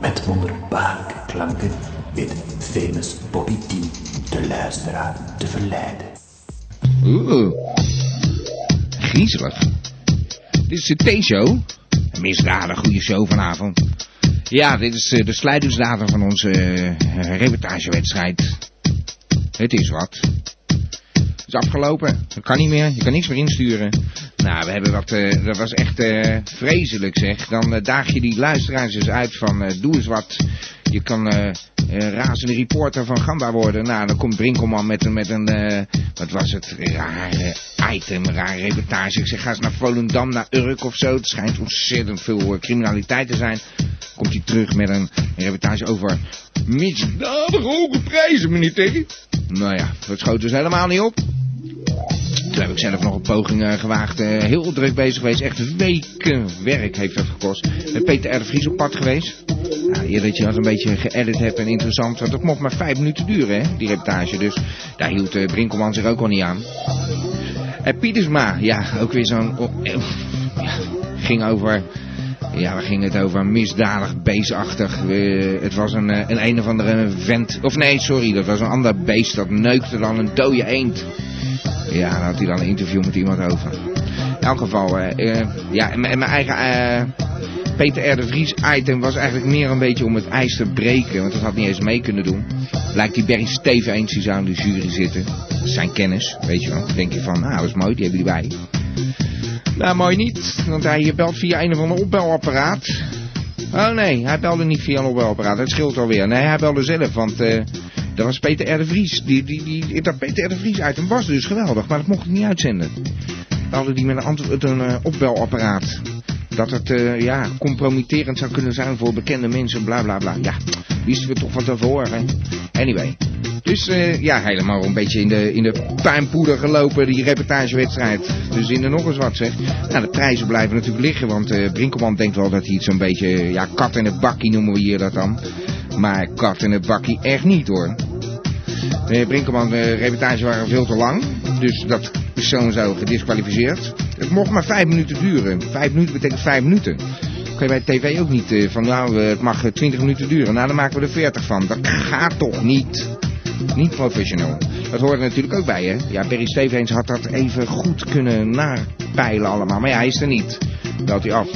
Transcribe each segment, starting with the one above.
Met wonderbaarlijke klanken weet famous Bobby T de luisteraar te verleiden. Oeh. Griezelig. Dit is de T-show. Een misdadig goede show vanavond. Ja, dit is eh, de sluitingsdatum van onze eh, reportagewedstrijd. Het is wat. Het is afgelopen. Dat kan niet meer. Je kan niks meer insturen. Nou, we hebben wat... eh, dat was echt eh, vreselijk zeg. Dan eh, daag je die luisteraars eens uit van... doe eens wat. Je kan razende reporter van Gamba worden. Nou, dan komt Brinkelman met een... Met een wat was het? Rare item, rare reportage. Ik zeg, ga eens naar Volendam, naar Urk of zo. Het schijnt ontzettend veel criminaliteit te zijn. Komt hij terug met een reportage over misdadig hoge prijzen, meneer Teggy. Nou ja, dat schoot dus helemaal niet op. Toen heb ik zelf nog een poging eh, gewaagd. eh, heel druk bezig geweest. Echt weken werk heeft dat gekost. Met Peter R. Vries op pad geweest. Nou, dat je dat een beetje geëdit hebt en interessant. Want het mocht maar vijf minuten duren, hè, die reportage. Dus daar hield eh, Brinkelman zich ook al niet aan. En Pietersma, ja, ook weer zo'n... oh, eh, ging over... Ja, waar ging het over? Misdadig, beestachtig. Eh, het was een, eh, een een of andere vent... Of nee, sorry, dat was een ander beest. Dat neukte dan een dode eend. Ja, daar had hij dan een interview met iemand over. In elk geval, eh, eh, ja, en mijn en mijn eigen eh, Peter R. de Vries item was eigenlijk meer een beetje om het ijs te breken. Want dat had niet eens mee kunnen doen. Lijkt die Berry Steven eens, die zou in de jury zitten. Zijn kennis, weet je wel. Dan denk je van, nou, dat is mooi, die hebben die bij. Nou, mooi niet, want hij belt via een of ander opbelapparaat. Oh nee, hij belde niet via een opbelapparaat, dat scheelt alweer. Nee, hij belde zelf, want dat was Peter R. de Vries. Die, die, die, dat Peter R. de Vries item was dus geweldig, maar dat mocht ik niet uitzenden. Belde die met een, antwo- een eh, opbelapparaat. Dat het eh, ja, compromitterend zou kunnen zijn voor bekende mensen, bla bla bla. Ja, wisten we toch van tevoren. Anyway. Dus eh, ja, helemaal een beetje in de, in de puinpoeder gelopen, die reportagewedstrijd. Dus in de nog eens wat zeg. Nou, de prijzen blijven natuurlijk liggen, want eh Brinkelman denkt wel dat hij het zo'n beetje, ja, kat in het bakkie noemen we hier dat dan. Maar kat in het bakkie echt niet hoor. De Brinkelman, de reportage waren veel te lang. Dus dat persoon zo gedisqualificeerd. Het mocht maar vijf minuten duren. Vijf minuten betekent vijf minuten. Kun je bij tv ook niet eh, van nou, eh, het mag eh, 20 minuten duren. Nou, dan maken we er 40 van. Dat gaat toch niet? Niet professioneel. Dat hoort er natuurlijk ook bij, hè? Ja, Berry Stevens had dat even goed kunnen napeilen allemaal. Maar ja, hij is er niet. Belt hij af.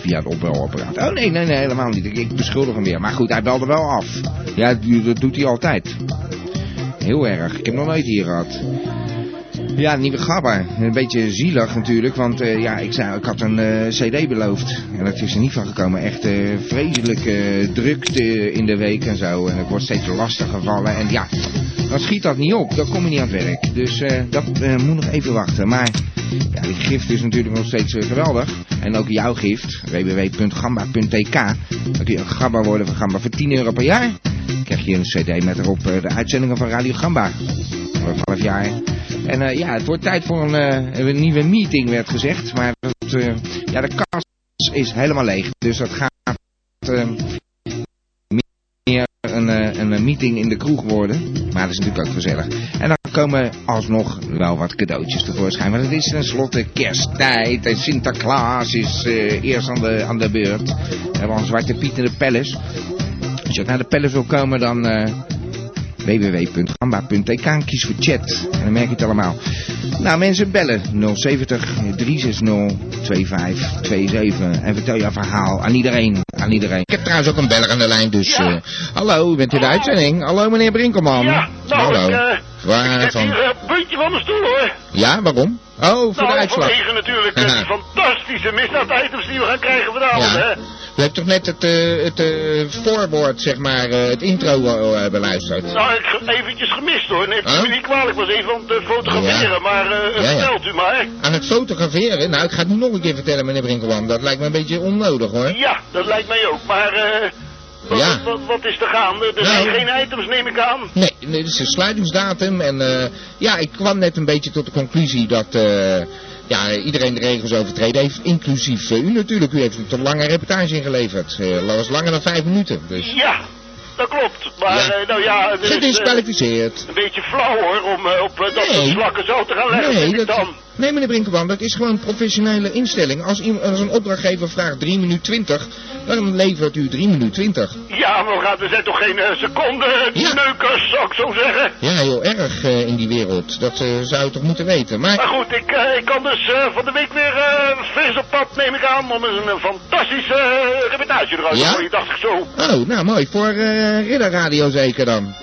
Via het opbelapparaat. Oh nee, nee, nee, helemaal niet. Ik, ik beschuldig hem weer. Maar goed, hij belde wel af. Ja, dat doet hij altijd. Heel erg. Ik heb nog nooit hier gehad. Ja, nieuwe gabber. Een beetje zielig natuurlijk, want eh, ja, ik, zei, ik had een eh, cd beloofd. En dat is er niet van gekomen. Echt eh vreselijke drukte in de week en zo. En het wordt steeds lastiger gevallen. En ja, dan schiet dat niet op. Dan kom je niet aan het werk. Dus dat moet nog even wachten. Maar ja, die gift is natuurlijk nog steeds geweldig. En ook jouw gift, www.gamba.tk. Dan kun je gamba worden van Gamba voor 10 euro per jaar. Krijg je een cd met erop eh, de uitzendingen van Radio Gamba. Een half jaar. En eh, ja, het wordt tijd voor een, eh, een nieuwe meeting, werd gezegd. Maar dat, ja, de kas is helemaal leeg. Dus dat gaat meer een, een, meeting in de kroeg worden. Maar dat is natuurlijk ook gezellig. En dan komen alsnog wel wat cadeautjes tevoorschijn. Maar het is tenslotte kersttijd. En Sinterklaas is eerst aan de, aan de beurt. We hebben een Zwarte Piet in de Palace. Als je naar de Palace wil komen, dan... eh, www.gamba.tk. Kies voor chat. En dan merk je het allemaal. Nou, mensen bellen. 070 360 2527. En vertel je verhaal aan iedereen. Aan iedereen. Ik heb trouwens ook een beller aan de lijn, dus... Ja. eh, hallo, bent u de uitzending? Hallo, meneer Brinkelman. Ja, nou, hallo. ik, eh, Ik heb hier een puntje van mijn stoel hoor. Ja, waarom? Oh, voor de Nou, uitslag. vanwege natuurlijk eh, die fantastische misdaad-items die we gaan krijgen vanavond, Ja. hè. U hebt toch net het, eh, het eh, voorwoord, zeg maar, eh, het intro eh, beluisterd? Nou, ik heb eventjes gemist hoor. Neemt u Huh? me niet kwalijk, was even aan het eh, fotograferen, Ja. maar eh Ja, vertelt u maar. Aan het fotograferen? Nou, ik ga het nu nog een keer vertellen, meneer Brinkelman. Dat lijkt me een beetje onnodig, hoor. Ja, dat lijkt mij ook, maar eh wat, Ja. wat, wat is er gaande? Er Nou. zijn geen items, neem ik aan. Nee, nee, dit is een sluitingsdatum. En eh, ja, ik kwam net een beetje tot de conclusie dat, eh, ja, iedereen de regels overtreden heeft, inclusief eh, u natuurlijk. U heeft een te lange reportage ingeleverd. Dat was langer dan vijf minuten. Dus. Ja, dat klopt. Maar Ja. nou ja, het is Gedisqualificeerd. een beetje flauw hoor, om op dat soort Nee. slakken zo te gaan leggen, Nee, dat, dan. Nee, meneer Brinkelman, dat is gewoon een professionele instelling. Als, iemand- als een opdrachtgever vraagt 3 minuten 20, dan levert u 3 minuten 20. Ja, maar we, gaan, we zijn toch geen eh, seconde Ja. neukers, zou ik zo zeggen. Ja, heel erg eh, in die wereld. Dat eh, zou u toch moeten weten. Maar Maar, goed, ik, eh, ik kan dus eh, van de week weer eh fris op pad, neem ik aan, om eens een, eh, fantastische eh, reportage eruit te Ja? gooien, dacht ik zo. oh, nou mooi. Voor eh Ridderradio zeker dan.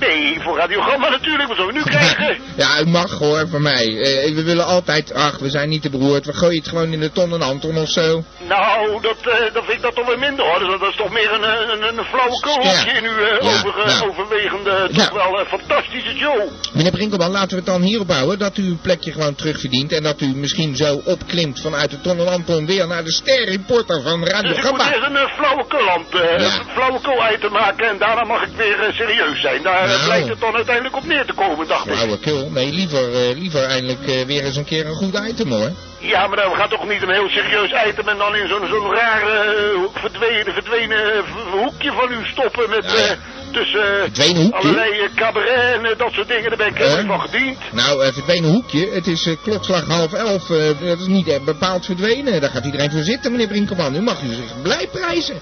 Nee, voor radiogramma natuurlijk, wat zullen we nu krijgen? Ja, u mag hoor, van mij. Eh, we willen altijd, ach, we zijn niet te beroerd. We gooien het gewoon in de ton en Anton of zo. Nou, dat, eh, dat vind ik dat toch weer minder hoor. Dus dat is toch meer een, eh, een, een, een flauwekulhokje Ja. in uw Ja, over, ja. overwegende, toch Ja. wel eh, fantastische show. Meneer Brinkelman, laten we het dan hierop houden dat u uw plekje gewoon terugverdient. En dat u misschien zo opklimt vanuit de ton en Anton weer naar de sterreporter van Radio Dus ik moet eerst een flauwekulland, eh Ja. een flauwekul maken en daarna mag ik weer serieus zijn. Daar Nou. blijkt het dan uiteindelijk op neer te komen, dacht ik. Flauwekul? Nee, liever, eh, liever eindelijk eh, weer eens een keer een goed item hoor. Ja, maar dan gaat toch niet een heel serieus item en dan in zo'n zo'n raar eh, verdwenen, verdwenen hoekje van u stoppen met Ja, ja. tussen allerlei cabaret en dat soort dingen. Daar ben ik helemaal van gediend. Nou, verdwenen hoekje. Het is klokslag half elf. dat is niet bepaald verdwenen. Daar gaat iedereen voor zitten, meneer Brinkelman. Nu mag u zich blij prijzen.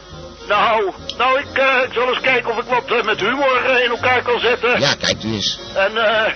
Nou, nou ik, eh, ik zal eens kijken of ik wat eh, met humor eh, in elkaar kan zetten. Ja, kijkt u eens. En eh,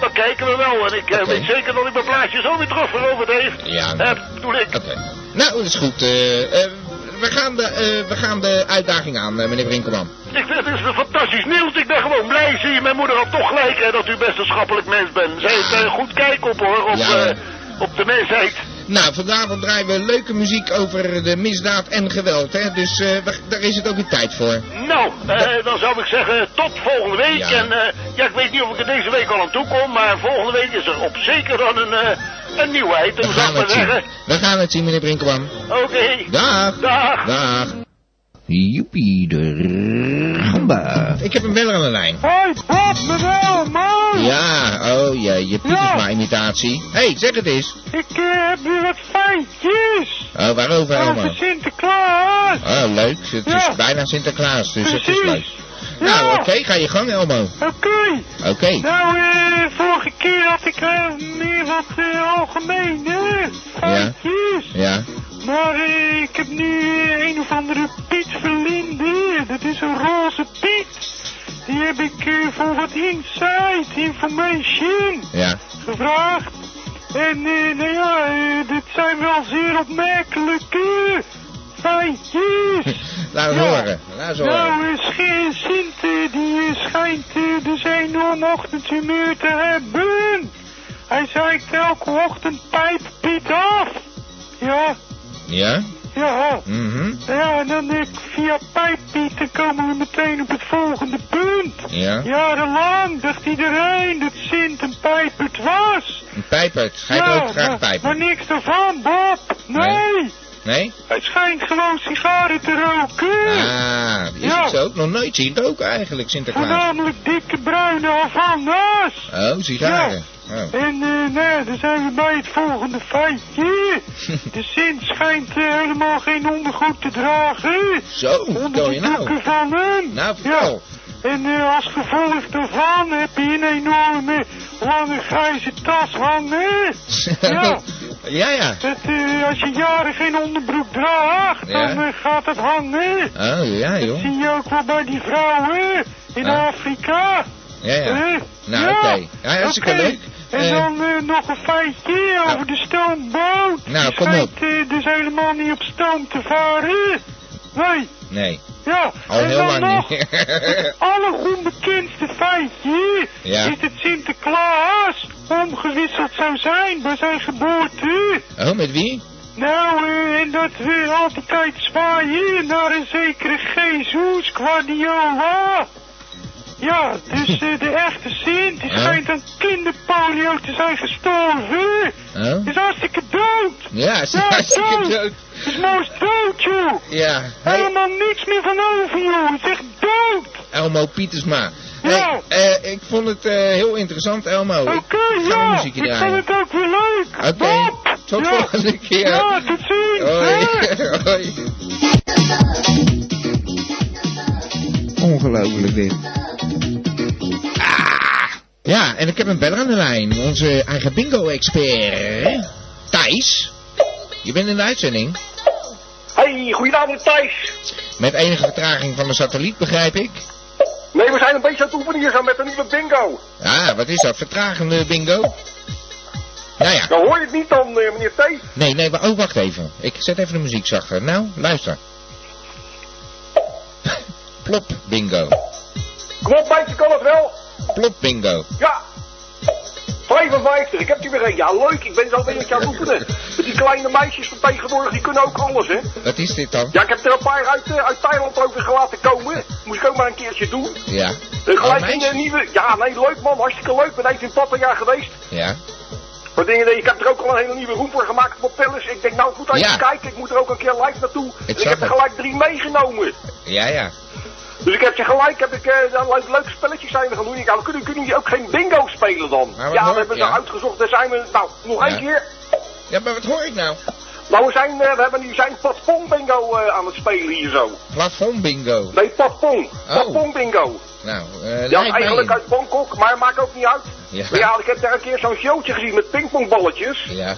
dan kijken we wel. En ik Oké. weet zeker dat ik mijn plaatje zo weer terug veroverd heeft. Ja. Heb, bedoel ik. Oké. Nou, dat is goed. we, gaan de, we gaan de uitdaging aan, meneer Brinkelman. Ik vind het is een fantastisch nieuws. Ik ben gewoon blij. Zie je, mijn moeder had toch gelijk hè, dat u best een schappelijk mens bent. Zij heeft goed kijk op hoor, op, Ja. op de mensheid. Nou, vanavond draaien we leuke muziek over de misdaad en geweld, hè. Dus eh, daar is het ook weer tijd voor. Nou, eh, dan zou ik zeggen tot volgende week. Ja. En eh, ja, ik weet niet of ik er deze week al aan toe kom, maar volgende week is er op zeker dan een, een nieuwheid. We Hoe zou ik maar zien. zeggen? We gaan het zien, meneer Brinkelman. Oké. Dag. Dag. Dag. Joepie, de gamba. Ik heb een beller aan de lijn. Hoi, Bob, meneer, man! Ja, oh jee, je Pietersma imitatie. Hé, hey, zeg het eens. Ik eh, heb weer wat feitjes Oh, waarover over helemaal? Sinterklaas. Oh, leuk. Het is Ja. bijna Sinterklaas, dus het is Precies. leuk. Nou, Ja. oké, ga je gang, Elmo. Oké. Oké. Nou, eh, vorige keer had ik eh, meer wat algemene feitjes. Ja. Maar eh, ik heb nu een of andere Piet Verlinde. Dat is een roze Piet. Die heb ik eh, voor wat inside information Ja. gevraagd. En eh, nou ja, eh, dit zijn wel zeer opmerkelijke feitjes. Laat eens Ja. horen. Laat eens horen. Nou, Sint die schijnt dus enorm ochtendhumeur te hebben. Hij zeikt elke ochtend pijp Piet af. Ja, Ja? ja. Mhm. Ja, en dan eh, via pijppiet dan komen we meteen op het volgende punt. Ja. Jarenlang dacht iedereen dat Sint een pijpert was. Een pijpert. Hij rookt graag maar, pijpen. maar niks daarvan, Bob. Nee. Nee? Hij schijnt gewoon sigaren te roken. Ah, is Ja. het zo? Nog nooit zien roken eigenlijk, Sinterklaas. Voornamelijk dikke bruine Havanas. Oh, sigaren. Oh. En nou, dan zijn we bij het volgende feitje. De Sint schijnt eh, helemaal geen ondergoed te dragen. Zo, Onder de je nou? van hem. Nou, vertel. Ja. En eh, als gevolg daarvan heb je een enorme lange grijze tas hangen. Ja. Ja, ja. Dat, eh, als je jaren geen onderbroek draagt, Ja. dan eh, gaat het hangen. Oh, ja, Dat joh. zie je ook wel bij die vrouwen in Ah. Afrika. Ja, ja. Eh, Nou, oké. Ja, hartstikke oké. leuk. En dan nog een feitje over de stoomboot. Nou, Die kom op. eh, dus helemaal niet op stoom te varen. Nee, Nee, ja. al en heel dan lang nog niet. het alleronbekendste feitje Ja. is dat Sinterklaas omgewisseld zou zijn bij zijn geboorte. oh, met wie? Nou, eh, en dat we altijd zwaaien naar een zekere Jesus Guardiola. Ja, dus eh, de echte Sint, die schijnt aan kinderpolio te zijn gestorven. Oh? Is hartstikke dood. Ja, is Ja, hartstikke dood. dood. Is moos dood, joh. Ja, hey, Helemaal niks meer van over, joh. Is echt dood. Elmo Pietersma. Ja. Hey, eh, ik vond het eh, heel interessant, Elmo. Oké, een ja. Ik vond het ook weer leuk. Oké, Bob. tot ja. volgende keer. Ja, tot ziens. Hoi. Hoi. Ongelooflijk dit. Ja, en ik heb een beller aan de lijn. Onze eigen bingo-expert. Thijs. Je bent in de uitzending. Hey, goedenavond Thijs. Met enige vertraging van de satelliet, begrijp ik. Nee, we zijn een beetje aan het oefenen hier zo met een nieuwe bingo. Ah, wat is dat? Vertragende bingo? Nou ja. Dan hoor je het niet dan, eh, meneer T. Nee, nee, wa- oh, wacht even. Ik zet even de muziek zachter. Nou, luister. Plop bingo. Op, meisje, kan het wel. Plop bingo. Ja. 55, ik heb die weer een. Ja, leuk, ik ben zo een beetje aan het oefenen. Met die kleine meisjes van tegenwoordig, die kunnen ook alles, hè. Wat is dit dan? Ja, ik heb er een paar uit, eh, uit Thailand over gelaten komen. Moest ik ook maar een keertje doen. Ja. Uh, Oh, gelijk in de nieuwe... Ja, nee, leuk man, hartstikke leuk. Ben even in Pattaya geweest. Ja. Maar dingen, ik heb er ook al een hele nieuwe room voor gemaakt op Palace. Ik denk, nou, ik moet even Ja. kijken. Ik moet er ook een keer live naartoe. En ik heb er gelijk drie meegenomen. Ja, ja. Dus ik heb ze gelijk, heb ik, eh, dan leuk, leuke spelletjes zijn we gaan doen. Ik, nou, kunnen, kunnen jullie ook geen bingo spelen dan? Wat ja, hoor- we hebben ja. er uitgezocht. Daar zijn we, nou, nog één Ja. keer. Ja, maar wat hoor ik nou? Nou, we zijn, eh, we hebben nu zijn platform bingo eh, aan het spelen hier zo. Plafond bingo. Nee, platform. Oh. Platform bingo. Nou, eh Ja, eigenlijk uit Bangkok, maar maakt ook niet uit. Ja. Maar ja, ik heb daar een keer zo'n showtje gezien met pingpongballetjes. Ja.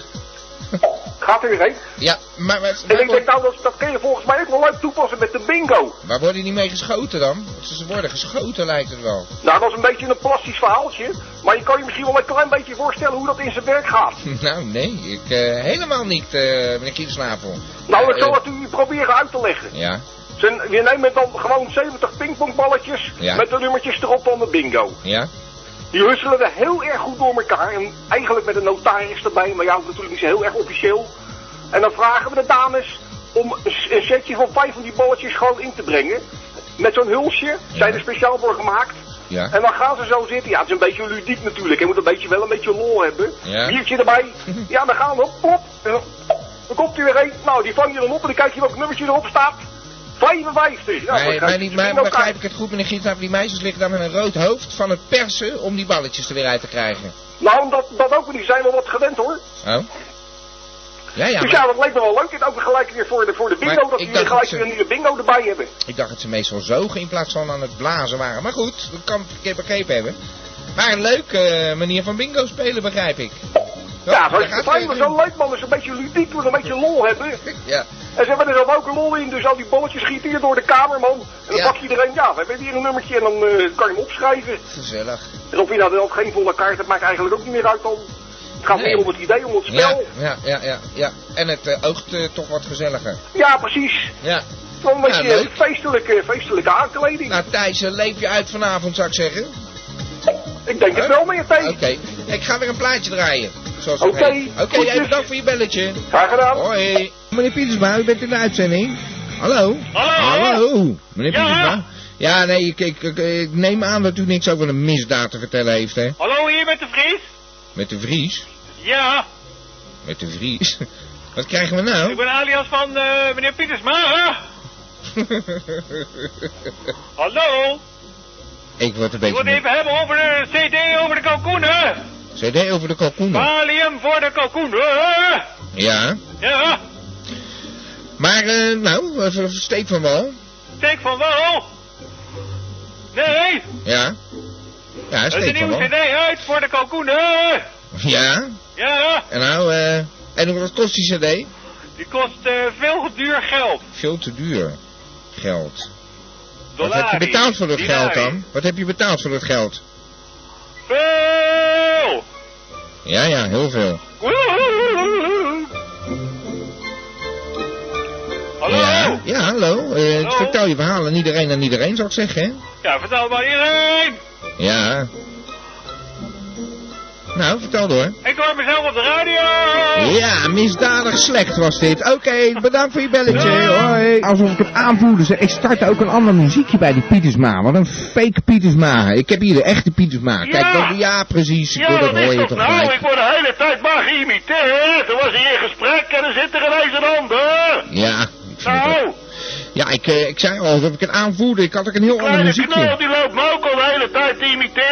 Gaat er weer heen. Ja, maar, maar, En ik denk nou, dat, dat kun je volgens mij ook wel leuk toepassen met de bingo. waar worden die mee geschoten dan? Ze worden geschoten lijkt het wel. Nou, dat is een beetje een plastisch verhaaltje. Maar je kan je misschien wel een klein beetje voorstellen hoe dat in zijn werk gaat. nou, nee, ik eh, helemaal niet, eh meneer Gietslavel. Nou, ik Eh, zal het u proberen uit te leggen. Ja, Zijn- We nemen dan gewoon 70 pingpongballetjes Ja. met de nummertjes erop van de bingo. ja, Die husselen we heel erg goed door elkaar. En eigenlijk met een notaris erbij, maar ja, natuurlijk niet zo heel erg officieel. En dan vragen we de dames om een setje van vijf van die balletjes gewoon in te brengen. Met zo'n hulsje, zijn er speciaal voor gemaakt. ja. En dan gaan ze zo zitten. Ja, het is een beetje ludiek natuurlijk. Je moet een beetje, wel een beetje lol hebben. Ja. Biertje erbij. Ja, dan gaan we op, plop. En dan, dan komt u weer een. Nou, die vang je dan op en dan kijk je welk nummertje erop staat. 55. Ja, maar, dan maar, niet, maar begrijp ik het goed, meneer Gietslavel? Die meisjes liggen daar met een rood hoofd van het persen om die balletjes er weer uit te krijgen. Nou, dat, dat ook, die zijn wel wat gewend hoor. Oh? Ja, ja, dus maar ja, dat leek me wel leuk. En ook gelijk weer voor de, voor de bingo, Maar dat jullie gelijk dat ze- weer een nieuwe bingo erbij hebben. ik dacht dat ze meestal zogen in plaats van aan het blazen waren. Maar goed, dat kan ik begrepen hebben. Maar een leuke eh, manier van bingo spelen, begrijp ik. Ja, daar zo is het fijn, het maar leuk man. Dus een beetje ludiek, we een beetje lol hebben. Ja, En ze hebben er zelf ook een lol in, dus al die bolletjes schieten hier door de kamer, man. En dan Ja. pak je er een, ja, we hebben hier een nummertje en dan eh, kan je hem opschrijven. gezellig. En of je nou wel geen volle kaart hebt, maakt eigenlijk ook niet meer uit dan. Het gaat Nee. meer om het idee, om het spel. ja, ja, ja, ja. En het eh, oogt eh, toch wat gezelliger. Ja, precies. Ja. Wel een beetje feestelijke, feestelijke aankleding. Nou, Thijs, leef je uit vanavond, zou ik zeggen. ik denk het wel, meneer T. Oké, ik ga weer een plaatje draaien. Zoals Oké. Oké, goedjes. jij bedankt voor je belletje. Graag gedaan. Hoi. Meneer Pietersma, u bent in de uitzending. Hallo. Hallo. Hallo. Meneer Ja. Pietersma. Ja, nee, ik, ik, ik, ik neem aan dat u niks over een misdaad te vertellen heeft, hè? Hallo, hier met de Vries? Met de Vries. Ja, Met de Vries. Wat krijgen we nou? ik ben alias van eh, meneer Pietersma. Hallo, ik word een ik wil het beetje... even hebben over de CD over de kalkoenen. CD over de kalkoenen. Valium voor de kalkoenen. Ja. Ja, Maar, eh, nou, even steek van wal. steek van wel. Nee, Ja. Ja, is een steek van nieuwe wal. CD uit voor de kalkoenen. Ja. Ja, En nou, eh... En wat kost die cd? die kost eh, veel duur geld. Veel te duur. Geld. Wat heb je betaald voor dat geld dan? Wat heb je betaald voor dat geld? Veel. Ja, ja, heel veel. Hallo? Ja, ja hallo. Hallo? Vertel je verhaal aan iedereen en iedereen, zou ik zeggen, hè? Ja, vertel maar iedereen. Ja. Nou, vertel door. Ik hoor mezelf op de radio. Ja, misdadig slecht was dit. Oké, bedankt voor je belletje. Ja. Hoi. Alsof ik het aanvoelde. zeg. Ik start ook een ander muziekje bij die Pietersma. Wat een fake Pietersma. Ik heb hier de echte Pietersma. Ja. Kijk, dan, ja, precies. Ik Ja, wil dat dat hoor is je toch nou? gelijk. Ik word de hele tijd maar geïmiteerd. Er was hier in gesprek en er zit er ineens een ander. Ja, Nou. Ja, ik, eh, ik zei al, alsof ik het aanvoerde. Ik had ook een heel ander kleine muziekje. knol die loopt me ook al de hele tijd te imiteren,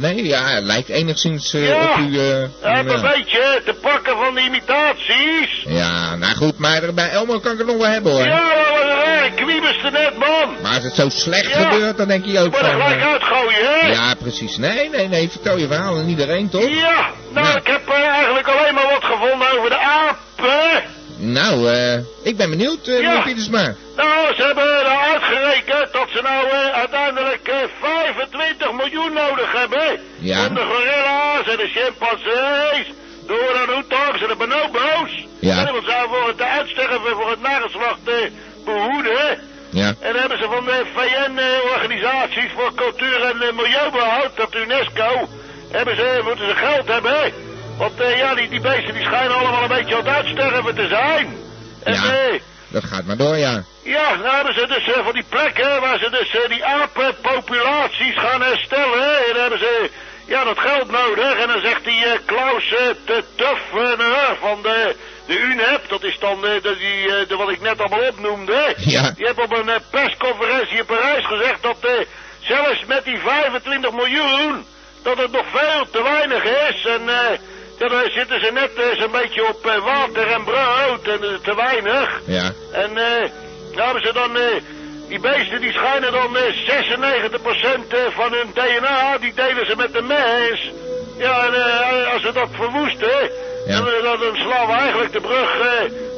nee, ja, het lijkt enigszins eh, Ja. op u... eh, Heb een ja. beetje te pakken van de imitaties. ja, nou goed, maar bij Elmo kan ik het nog wel hebben hoor. Ja, dat was een net, man. Maar als het zo slecht Ja. gebeurt, dan denk je ook van... gelijk eh, uitgooien, hè? ja, precies. Nee, nee, nee, vertel je verhaal aan iedereen, toch? Ja, nou, Ja. ik heb eh, eigenlijk alleen maar wat gevonden over de apen. Nou, eh, ik ben benieuwd, eh Ja. meneer Pietersma. Nou, ze hebben nou dat ze nou eh, uiteindelijk eh, 25 miljoen nodig hebben. Ja. Om de gorilla's en de chimpansees, de orang-oetangs en de bonobo's. Ja. En want voor het uitsterven voor het nageslacht eh, behoeden. Ja. En dan hebben ze van de VN-organisaties voor cultuur en eh, milieubehoud, dat UNESCO, hebben ze, moeten ze geld hebben. Want eh, ja, die, die beesten die schijnen allemaal een beetje aan het uitsterven te zijn. En Ja. Dat gaat maar door, ja. ja, nou hebben ze dus eh, van die plekken waar ze dus eh, die apenpopulaties gaan herstellen. En dan hebben ze ja, dat geld nodig. En dan zegt die eh, Klaus de Tuffener van de, de UNEP, dat is dan de, die, de, wat ik net allemaal opnoemde. Ja. Die heeft op een persconferentie in Parijs gezegd dat zelfs met die 25 miljoen, dat het nog veel te weinig is. En daar zitten ze net eh, zo'n beetje op eh, water en brood en eh, te weinig. Ja. En nou hebben ze dan, die beesten die schijnen dan eh 96% eh, van hun DNA, die delen ze met de mens. Ja, en als we dat verwoesten, Ja. dan, dan, slaan we eigenlijk de brug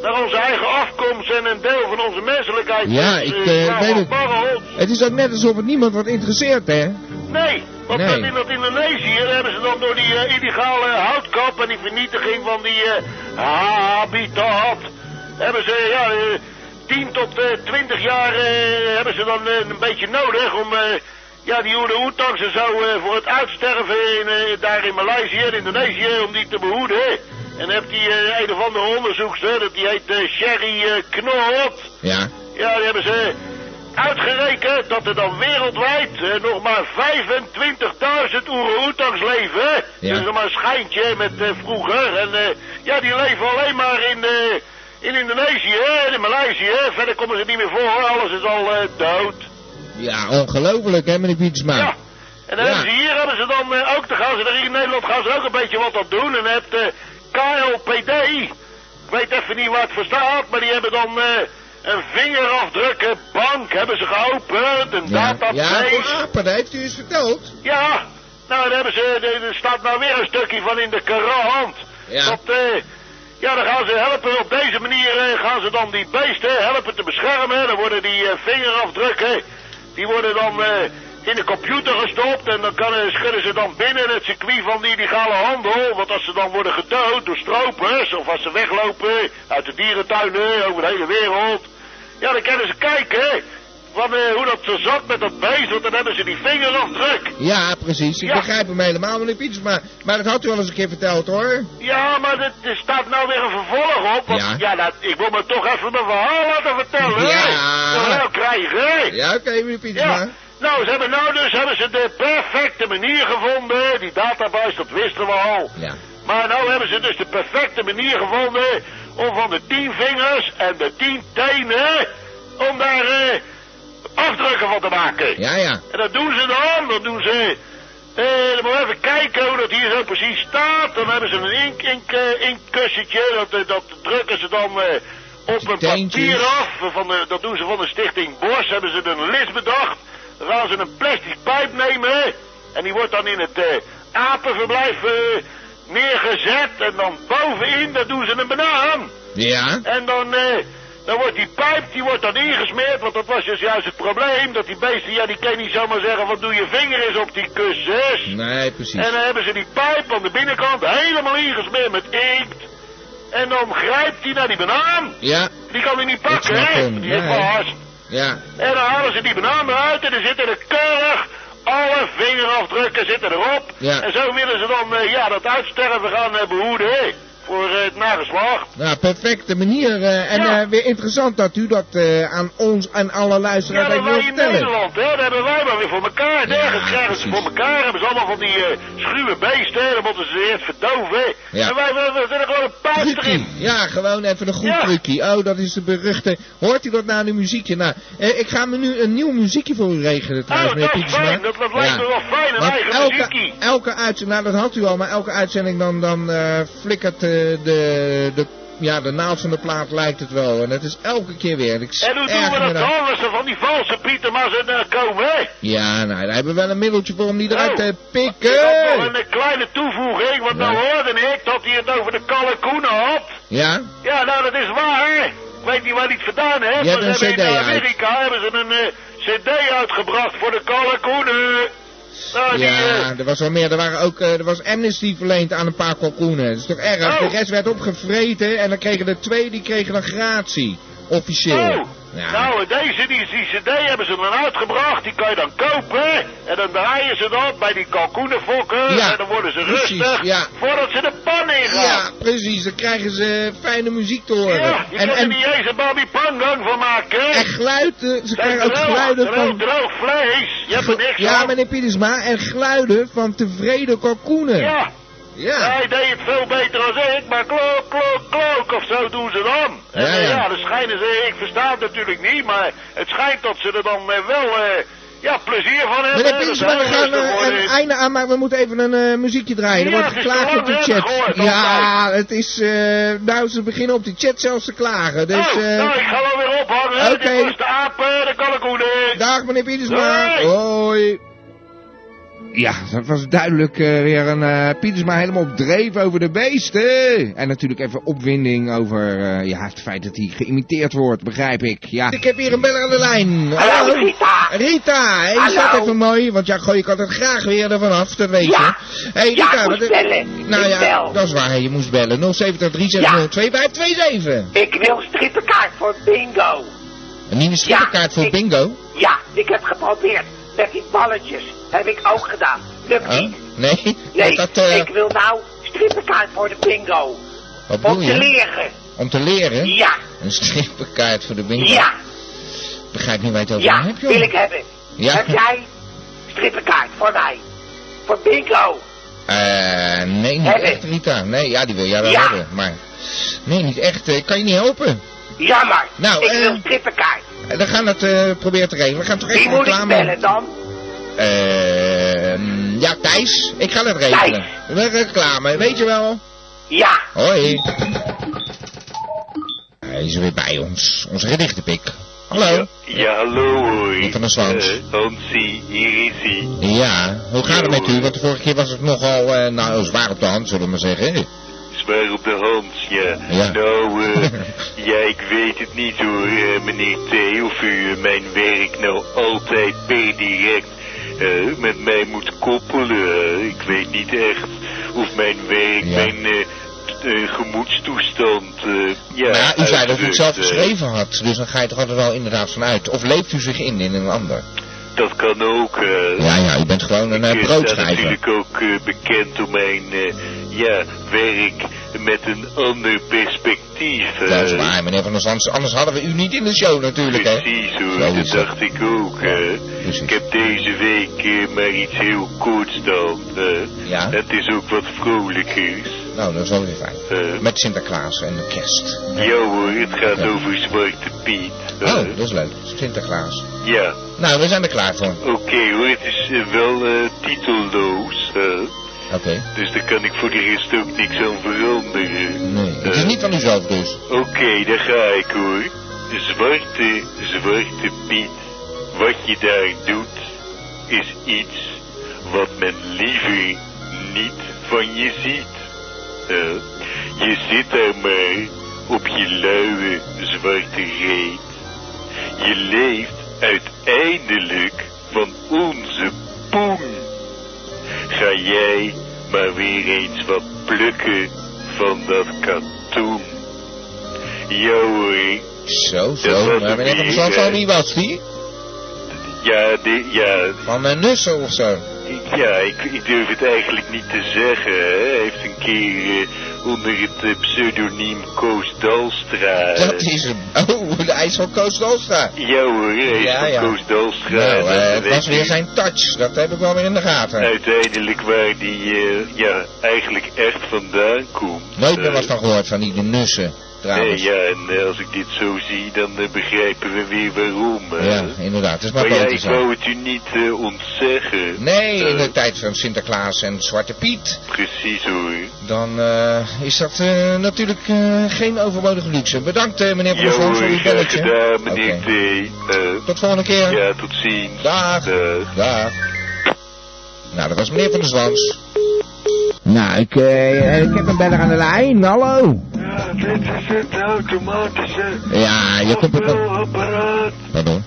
naar onze eigen afkomst en een deel van onze menselijkheid. Ja, Dus, ik, slaan weet we het. Het is ook net alsof het niemand wordt geïnteresseerd, hè? Nee, want Nee. in dat Indonesië hebben ze dan door die eh, illegale houtkap en die vernietiging van die eh, habitat, hebben ze ja, eh, 10 tot eh 20 jaar hebben ze dan een beetje nodig om ja, die oetangs en zo voor het uitsterven in, daar in Maleisië en Indonesië om die te behoeden. En heeft die eh, een of andere onderzoekster, dat die heet eh, Sherry Knot. Ja. Ja, die hebben ze uitgerekend dat er dan wereldwijd eh, nog maar 25.000 oeroetangs leven. Ja. Dus nog maar een schijntje met eh, vroeger. En eh, ja, die leven alleen maar in, in Indonesië en in Maleisië. Verder komen ze niet meer voor, alles is al dood. Ja, ongelooflijk, hè, meneer Pietersma? Ja. En dan Ja. hebben ze hier hebben ze dan ook, dan gaan ze er in Nederland gaan ze ook een beetje wat aan doen. En dan de KLPD, ik weet even niet waar het voor staat, maar die hebben dan een vingerafdrukkenbank hebben ze geopend, een Ja, database. ja voor apen, dat heeft u eens verteld. Ja, nou dan hebben ze, er- staat nou weer een stukje van in de krant. Ja. Dat, eh, ja, dan gaan ze helpen, op deze manier eh, gaan ze dan die beesten helpen te beschermen. Dan worden die eh, vingerafdrukken, die worden dan in de computer gestopt. En dan kan, schudden ze dan binnen het circuit van die illegale handel. Want als ze dan worden gedood door stropers, of als ze weglopen uit de dierentuinen over de hele wereld. Ja, dan kunnen ze kijken van, eh, hoe dat zo zat met dat beest, want dan hebben ze die vingerafdruk. Ja, precies. Ik Ja. begrijp hem helemaal, meneer Pietersma. Maar dat had u al eens een keer verteld, hoor. Ja, maar er, er staat nou weer een vervolg op. Want, Ja. ja, dat, ik wil me toch even mijn verhaal laten vertellen. Ja. hè. Nou krijgen, hè? Ja, oké, meneer Pietersma. Ja. Nou, ze hebben nou dus hebben ze de perfecte manier gevonden. Die database, dat wisten we al. Ja. Maar nou hebben ze dus de perfecte manier gevonden om van de tien vingers en de tien tenen, om daar eh, afdrukken van te maken. Ja, ja. En dat doen ze dan, dan doen ze... eh dan even kijken hoe dat hier zo precies staat. Dan hebben ze een ink, ink, eh, inkkussentje, dat, eh, dat drukken ze dan eh, op een papier af. Van de, dat doen ze van de stichting Bos, hebben ze een list bedacht. Dan gaan ze een plastic pijp nemen. En die wordt dan in het eh, apenverblijf neergezet. En dan bovenin, daar doen ze een banaan. Ja. En dan, eh, dan wordt die pijp, die wordt dan ingesmeerd, want dat was dus juist het probleem. Dat die beesten, ja, die kan niet zomaar zeggen van doe je vinger eens op die kussens. Nee, precies. En dan hebben ze die pijp aan de binnenkant helemaal ingesmeerd met inkt. En dan grijpt hij naar die banaan. Ja, Die kan hij niet pakken, hè? Die heeft vast. ja. En dan halen ze die banaan eruit en dan zitten er keurig alle vingerafdrukken zitten erop. Ja. En zo willen ze dan, eh, ja, dat uitsterven gaan eh, behoeden? Voor eh, het nageslacht. Nou, perfecte manier. eh, en Ja. eh, weer interessant dat u dat aan ons en alle Ja, luisteraars dat even wij wil in vertellen. Nederland, hè, dat hebben wij maar weer voor elkaar. Ja, Nergens krijgen ze voor elkaar. Hebben ze allemaal van die schuwe beesten, dan moeten ze eerst verdoven. Ja. En wij, wij, wij zetten gewoon een Truckie. erin. Ja, gewoon even een goed Ja. truckie. Oh, dat is de beruchte. Hoort u dat nou, nu muziekje? Nou, eh, ik ga me nu een nieuw muziekje voor u regelen trouwens, Oh, dat meneer Pietersma. Dat, dat lijkt Ja. me wel fijn, een eigen elke, muziekie. elke uitzending, nou dat had u al, maar elke uitzending dan, dan flikkert de, de, ja, de naald van de plaat lijkt het wel. En dat is elke keer weer. Ik En hoe doen we dat dan? Als er van die valse Pieter maar ze uh, komen, hè? Ja, nou, daar hebben we wel een middeltje voor om die eruit Oh. te Ik had nog pikken. een eh, kleine toevoeging, want nou hoorde ik dat hij het over de kalkoenen had. Ja? Ja, nou dat is waar, hè? Ik weet niet waar hij het gedaan heeft. Je hebt maar een hebben CD in uit. Amerika hebben ze een eh, cd uitgebracht voor de kalkoenen. Nou, die, Ja, eh, er was wel meer. Er, waren ook, eh, er was amnesty verleend aan een paar kalkoenen. Dat is toch erg? Oh. De rest werd opgevreten en dan kregen er twee, die kregen dan gratie. Officieel. Oh, Ja. nou deze, die, die cd hebben ze dan uitgebracht, die kan je dan kopen. En dan draaien ze dat bij die kalkoenenfokken. Ja, en dan worden ze precies, rustig ja. voordat ze de pan ingaan. Ja, precies. Dan krijgen ze fijne muziek te horen. Ja, je en, er en, niet eens een Bobby Pangang van maken. en geluiden. Ze Dat krijgen ook droog, geluiden droog, van... droog vlees. Je hebt er niks Ja, aan. meneer Pietersma. En geluiden van tevreden kalkoenen. Ja, Ja. hij deed het veel beter dan ik, maar klok, klok, klok, of zo doen ze dan. En Ja, eh, ja. dan schijnen ze, ik versta het natuurlijk niet, maar het schijnt dat ze er dan eh, wel, eh, ja, plezier van hebben. Meneer we gaan eh, een einde aan, maar we moeten even een muziekje draaien. Er Ja, wordt het is geklaagd op de chat. gehoord, Ja, het is... nou, ze beginnen op de chat zelfs te klagen. Dus... oh, nou, ik ga wel weer ophangen. Oké. Dit was de apen, de kalkoenen. Dag meneer Pietersma. Hoi. Ja, dat was duidelijk eh, weer een eh Pietersma helemaal op dreef over de beesten. En natuurlijk even opwinding over eh, ja, het feit dat hij geïmiteerd wordt, begrijp ik. Ja. Ik heb hier een beller aan de lijn. Hallo, Rita. Rita, hey, is Hallo. dat even mooi? Want ja, gooi ik altijd graag weer ervan af, dat weet Ja. je. Hey, Ja, Rita, ik moest wat- bellen. Nou Ik ja, bel. dat is waar, je moest bellen. 070 360 2527. Ik wil strippenkaart voor bingo. Een nieuwe strippenkaart voor ik- bingo? Ja, ik heb geprobeerd. Met die balletjes. Heb ik ook gedaan. Lukt Oh, niet. nee? Nee, dat, eh, ik wil nou strippenkaart voor de bingo. wat Om te leren. Om te leren? Ja, Een strippenkaart voor de bingo? ja, Begrijp niet waar je het over ja, hebt, joh. wil ik hebben. Ja. Heb jij strippenkaart voor mij? Voor bingo. Eh, nee, niet echt, Rita. Nee, ja, die wil jij wel Ja. hebben. Maar, nee, niet echt. Ik kan je niet helpen. Jammer. Nou, ik eh, wil strippenkaart. Eh, Dan gaan we het eh, proberen te regelen. We gaan toch Wie even moet ik reclame... bellen dan? Eh, ja, Thijs. Ik ga het regelen. We reclame, weet je wel. Ja. Hoi. Hij is er weer bij ons. Onze gedichtenpik. Hallo. Ja, hallo hoi. Wat van Hansie, hier is hij. Ja, hoe gaat het met u? Want de vorige keer was het nogal, eh, nou, zwaar op de hand, zullen we maar zeggen. Zwaar op de hand, ja. Ja. Nou, eh, ja, ik weet het niet hoor, eh, meneer T. Of u mijn werk nou altijd per direct eh, met mij moet koppelen. ik weet niet echt of mijn werk Ja. mijn eh, eh, gemoedstoestand, eh, ja... Maar ja, u zei dat u het zelf eh. geschreven had, dus dan ga je toch altijd wel inderdaad vanuit. Of leeft u zich in in een ander? Dat kan ook, eh. Ja, ja, u bent gewoon een Ik eh, ben daar broodschrijver. natuurlijk ook eh, bekend om mijn eh, ja, werk met een ander perspectief. eh. Dat is waar, meneer Van der. Anders hadden we u niet in de show natuurlijk, hè? Precies hoor, dat dacht ik ook. eh. Ik heb deze week eh, maar iets heel korts dan. eh. Ja? Het is ook wat vrolijkers. Nou, dat is wel weer fijn. eh. Met Sinterklaas en de kerst. ja hoor, het gaat Ja. over Zwarte Piet. eh. Oh, dat is leuk. Sinterklaas. Ja, Nou, we zijn er klaar voor. oké hoor, het is eh, wel eh, titelloos. Dus daar kan ik voor de rest ook niks aan veranderen. Nee, het is Eh. niet van uzelf dus. Oké, daar ga ik hoor. Zwarte, zwarte Piet. Wat je daar doet, is iets wat men liever niet van je ziet. Eh, je zit daar maar op je luie zwarte reet. Je leeft uiteindelijk van onze poen. Ga jij maar weer eens wat plukken van dat katoen. Ja hoor, Zo, zo. Maar het meneer Van van wie was die? ja, de, ja, Van uh, Nussen of zo? ja ik, ik durf het eigenlijk niet te zeggen. hè. Hij heeft een keer eh, onder het pseudoniem Koos Dalstra. Dat is hem. Oh, hij is van Koos Dolstra. Ja hoor, hij is Ja, van ja. Koos Dalstra. Nou, eh, het was weer zijn touch. Dat heb ik wel weer in de gaten. Uiteindelijk waar die eh, ja, eigenlijk echt vandaan komt. Nooit meer Eh, wat van gehoord van die nussen, Nee, ja, en eh, als ik dit zo zie, dan eh, begrijpen we weer waarom. Ja, inderdaad. Het is maar Maar ja, boter ik wou het u niet eh, ontzeggen. Nee, in de tijd van Sinterklaas en Zwarte Piet, Precies hoor. dan is dat natuurlijk geen overbodige luxe. Bedankt meneer Van Ja der voor uw belletje. gedaan, meneer Oké. T. Tot volgende keer. ja, tot ziens. Dag. Dag. Dag. Nou, dat was meneer Van der Zwans. Nou, ik, eh, ik heb een beller aan de lijn. Hallo. Ja, dit is het automatische Ja, je komt apparaat. Pardon.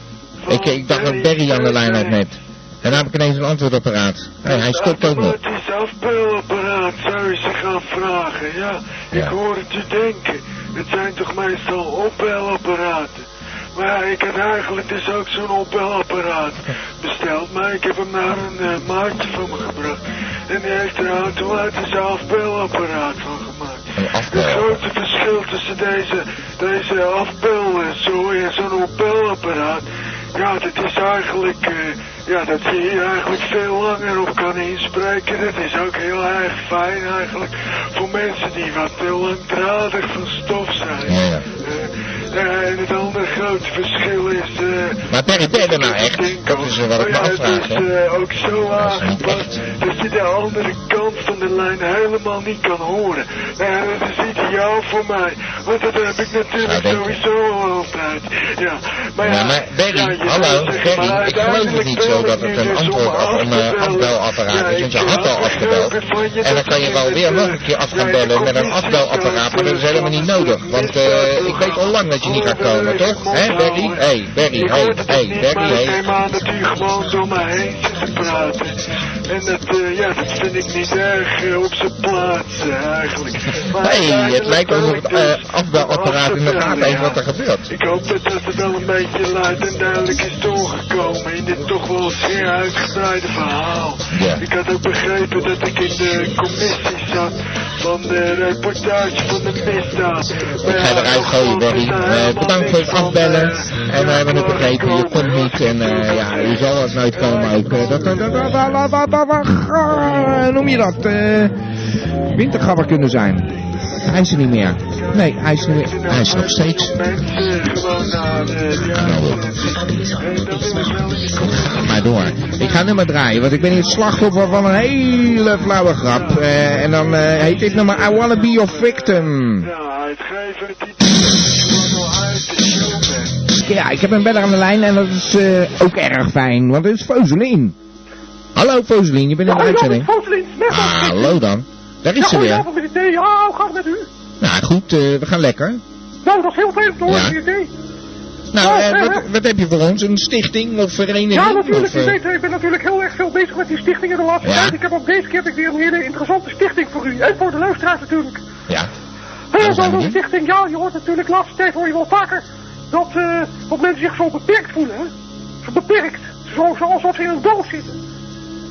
Ik, ik dacht dat Berry aan de lijn had net. En dan heb ik ineens een antwoordapparaat. Hij stopt ook nog. Automatisch afbeelapparaat zou je ze gaan vragen, ja. Ik Ja. hoor het u denken. Het zijn toch meestal opbelapparaten. Maar ja, ik had eigenlijk dus ook zo'n opbelapparaat besteld. Maar ik heb hem naar een eh, maatje van me gebracht. En die heeft er een automatisch afbeelapparaat van gemaakt. Het grote verschil tussen deze, deze afbel en zo en zo'n opbelapparaat. Ja, dat is eigenlijk, eh, ja, dat je hier eigenlijk veel langer op kan inspreken. Dat is ook heel erg fijn eigenlijk voor mensen die wat te langdradig van stof zijn. Ja, ja. Eh, en het andere grote verschil is... eh, Maar je er nou echt? Dat is eh, wat ik me ja, het afvraag, is eh, ook zo aangepast dat je de andere kant van de lijn helemaal niet kan horen. Ja, dat is ideaal voor mij, want dat heb ik natuurlijk sowieso al altijd. Ja, maar ja, Ja, maar Berry, ja, hallo, Berry, ik geloof het niet zo dat het een dus antwoord of een afbelapparaat is, want je had al afgebeld. En dan kan je wel weer nog een keer af gaan bellen met een afbelapparaat, maar dat is helemaal niet nodig. Want ik weet al lang dat je niet gaat komen, toch? Hé, Berry? Hé, hey, Berry, Ik hé, hey, niet, Berry, maar ik hé. neem aan dat u gewoon door me heen zit te praten. En dat, eh, ja, dat vind ik niet erg eh, op zijn plaats eh, eigenlijk. Maar Hé, het lijkt wel bel of ik het eh, afbelapparaat in de gaten heeft wat er gebeurt. Ik hoop dat dat wel een beetje luid en duidelijk is doorgekomen in dit toch wel zeer uitgebreide verhaal. Ja. Ik had ook begrepen dat ik in de commissie zat van de reportage van de misdaad. Ik ga eruit gooien, Barry. Bedankt voor het afbellen. En we hebben het begrepen, je komt niet. En ja, je zal het nooit komen ook. Noem je dat? wintergabber kunnen zijn. Hij is er niet meer. Nee, hij is er meer. Hij is nog steeds. Ga maar door. Ik ga nummer draaien, want ik ben hier het slachtoffer van een hele flauwe grap. Eh, en dan eh, heet dit nummer I Wanna Be Your Victim. Ja, ik heb een beller aan de lijn en dat is eh, ook erg fijn, want het is Foselien. Hallo Foselien, je bent in de uitzending. Ah, hallo dan. Daar is ze weer. Goedenavond, meneer T. Ja, hoe gaat het met u? Nou goed, eh, we gaan lekker. Nou, dat is heel fijn horen, Ja. T. Nou, Ja, eh, wat, wat heb je voor ons? Een stichting of vereniging? Ja, natuurlijk. Of, U eh, weet, ik ben natuurlijk heel erg veel bezig met die stichtingen de laatste Ja. tijd. Ik heb ook deze keer heb ik weer een hele interessante stichting voor u. En voor de luisteraars natuurlijk. Ja. Heel zo'n stichting, ja, je hoort natuurlijk de laatste tijd hoor je wel vaker dat, eh, dat mensen zich zo beperkt voelen. Hè? Zo beperkt. Zo, zo alsof ze in een doos zitten.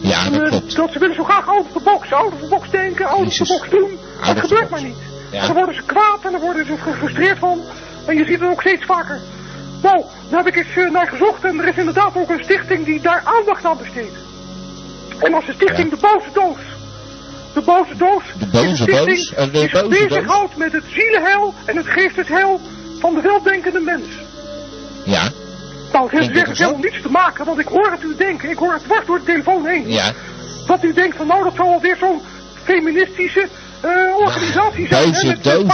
Ja, En, dat klopt. dat ze willen zo graag out of the box, out of the box denken, out of the Jezus. box doen. Dat gebeurt maar niet. Ja. Dan worden ze kwaad en dan worden ze gefrustreerd van. En je ziet het ook steeds vaker. Nou, daar heb ik eens eh, naar gezocht en er is inderdaad ook een stichting die daar aandacht aan besteedt. En dat is de stichting Ja. De Boze Doos. De Boze Doos De is boze een stichting doos? Eh, de die zich bezighoudt met het zielenheil en het geestesheil van de weldenkende mens. Ja, Nou, het heeft echt helemaal niets te maken, want ik hoor het u denken. Ik hoor het dwars door de telefoon heen. ja. Dat u denkt van nou, dat zal alweer zo'n feministische eh, organisatie zijn. boze hè,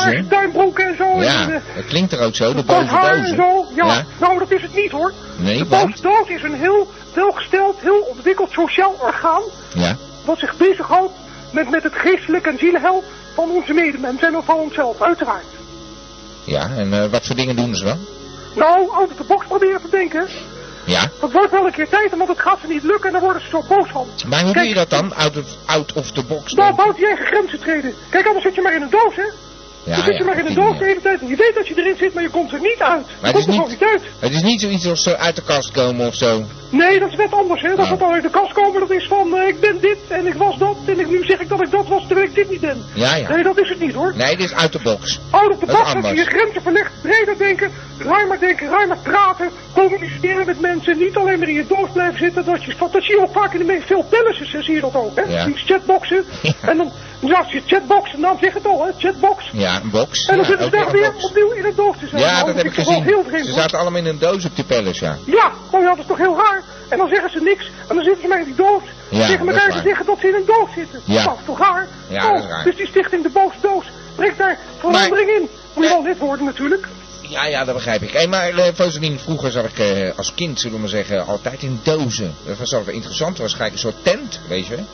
met hè? duimbroeken en zo. Ja, en, eh, dat klinkt er ook zo, de boze haar en dozen. zo. Ja, Ja. nou dat is het niet hoor. Nee, de boze doos is een heel welgesteld, heel ontwikkeld sociaal orgaan. Ja, Wat zich bezighoudt met, met het geestelijk en zielheil van onze medemensen en van onszelf, uiteraard. ja. En eh, wat voor dingen doen ze dan? Nou, of the box proberen te denken. Ja. Dat wordt wel een keer tijd, want het gaat ze niet lukken en dan worden ze zo boos van. Maar hoe doe je dat dan? Out of, out of the box? Nou, buiten je eigen grenzen treden. Kijk, anders zit je maar in een doos, hè. dan zit je ja, maar in een doos de hele tijd. En je weet dat je erin zit, maar je komt er niet uit. Je het komt is er niet- niet uit. Het is niet zoiets als eh, uit de kast komen of zo. Nee, dat is net anders, hè. Dat Ja. wat al uit de kast komen, dat is van, eh, ik ben dit en ik was dat. En ik, nu zeg ik dat ik dat was, terwijl ik dit niet ben. Ja, ja. Nee, dat is het niet, hoor. Nee, dit is uit de box. Houd op de Dat is bak, dat je je grenzen verlegt, breder denken, ruimer denken, ruimer praten, communiceren met mensen, niet alleen maar in je doos blijven zitten. Dat, je, dat zie je ook vaak in de meest veel tennissen, zie je dat ook, hè? Ja. Die chatboxen. En dan, ja, als je chatboxen, naam zegt het al, hè, chatbox. Ja, een box. En dan zitten ze daar weer een box. opnieuw in het doos te zijn. Ja, Nou, dat heb ik gezien. heel vreemd, Ze zaten allemaal in een doos op die pellets, ja. Ja, oh ja, dat is toch heel raar. En dan zeggen ze niks. En dan zitten ze maar in die doos. Ja, tegen elkaar te zeggen dat ze in een doos zitten. Ja. Dat is toch raar? Ja, Oh, dat is raar. Dus die stichting De Boze Doos brengt daar verandering in. Moet je wel net worden natuurlijk. Ja, ja, dat begrijp ik. Hey, maar uh, Foselien, vroeger zat ik eh, als kind, zullen we maar zeggen, altijd in dozen. Dat was altijd interessant. Waarschijnlijk een soort tent, weet je wel.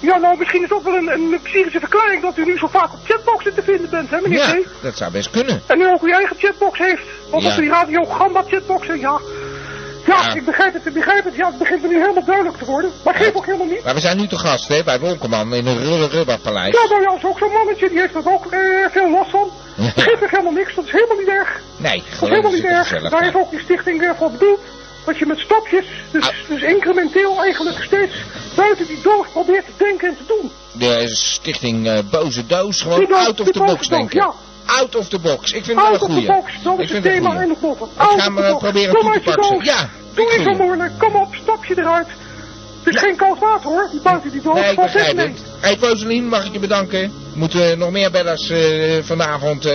Ja, nou, misschien is dat wel een, een psychische verklaring dat u nu zo vaak op chatboxen te vinden bent, hè, meneer Ja, dat zou best kunnen. En nu ook uw eigen chatbox heeft. Want Ja. als u die Radio Gamba chatboxen, ja. Ja, Ja. ik begrijp het, ik begrijp het. Ja, het begint me nu helemaal duidelijk te worden. Maar geef ook helemaal niet. Maar we zijn nu te gast, hè, bij Wolkenman in een Rulle Rubberpaleis. Ja, nou ja, is ook zo'n mannetje, die heeft er ook eh, veel last van. Geef ook helemaal niks, dat is helemaal niet erg. Nee, Dat is helemaal niet erg. Daar is ook die stichting weer voor bedoeld. Dat je met stapjes, dus, Ah. dus incrementeel eigenlijk steeds buiten die doos probeert te denken en te doen. De stichting eh, Boze Doos, gewoon out of the box denken. ja. Out of the box. Ik vind het wel Out een of the goeie. box, dat is het thema en de poppen. Ik Out ga eh, box. proberen toe te pakken. Ja, Doe niet zo moeilijk, kom op, stap je eruit. Het is geen koud water hoor, die buiten die doos. Nee, ik begrijp het. Hey Foselien, mag ik je bedanken. Moeten nog meer bellers eh, vanavond eh,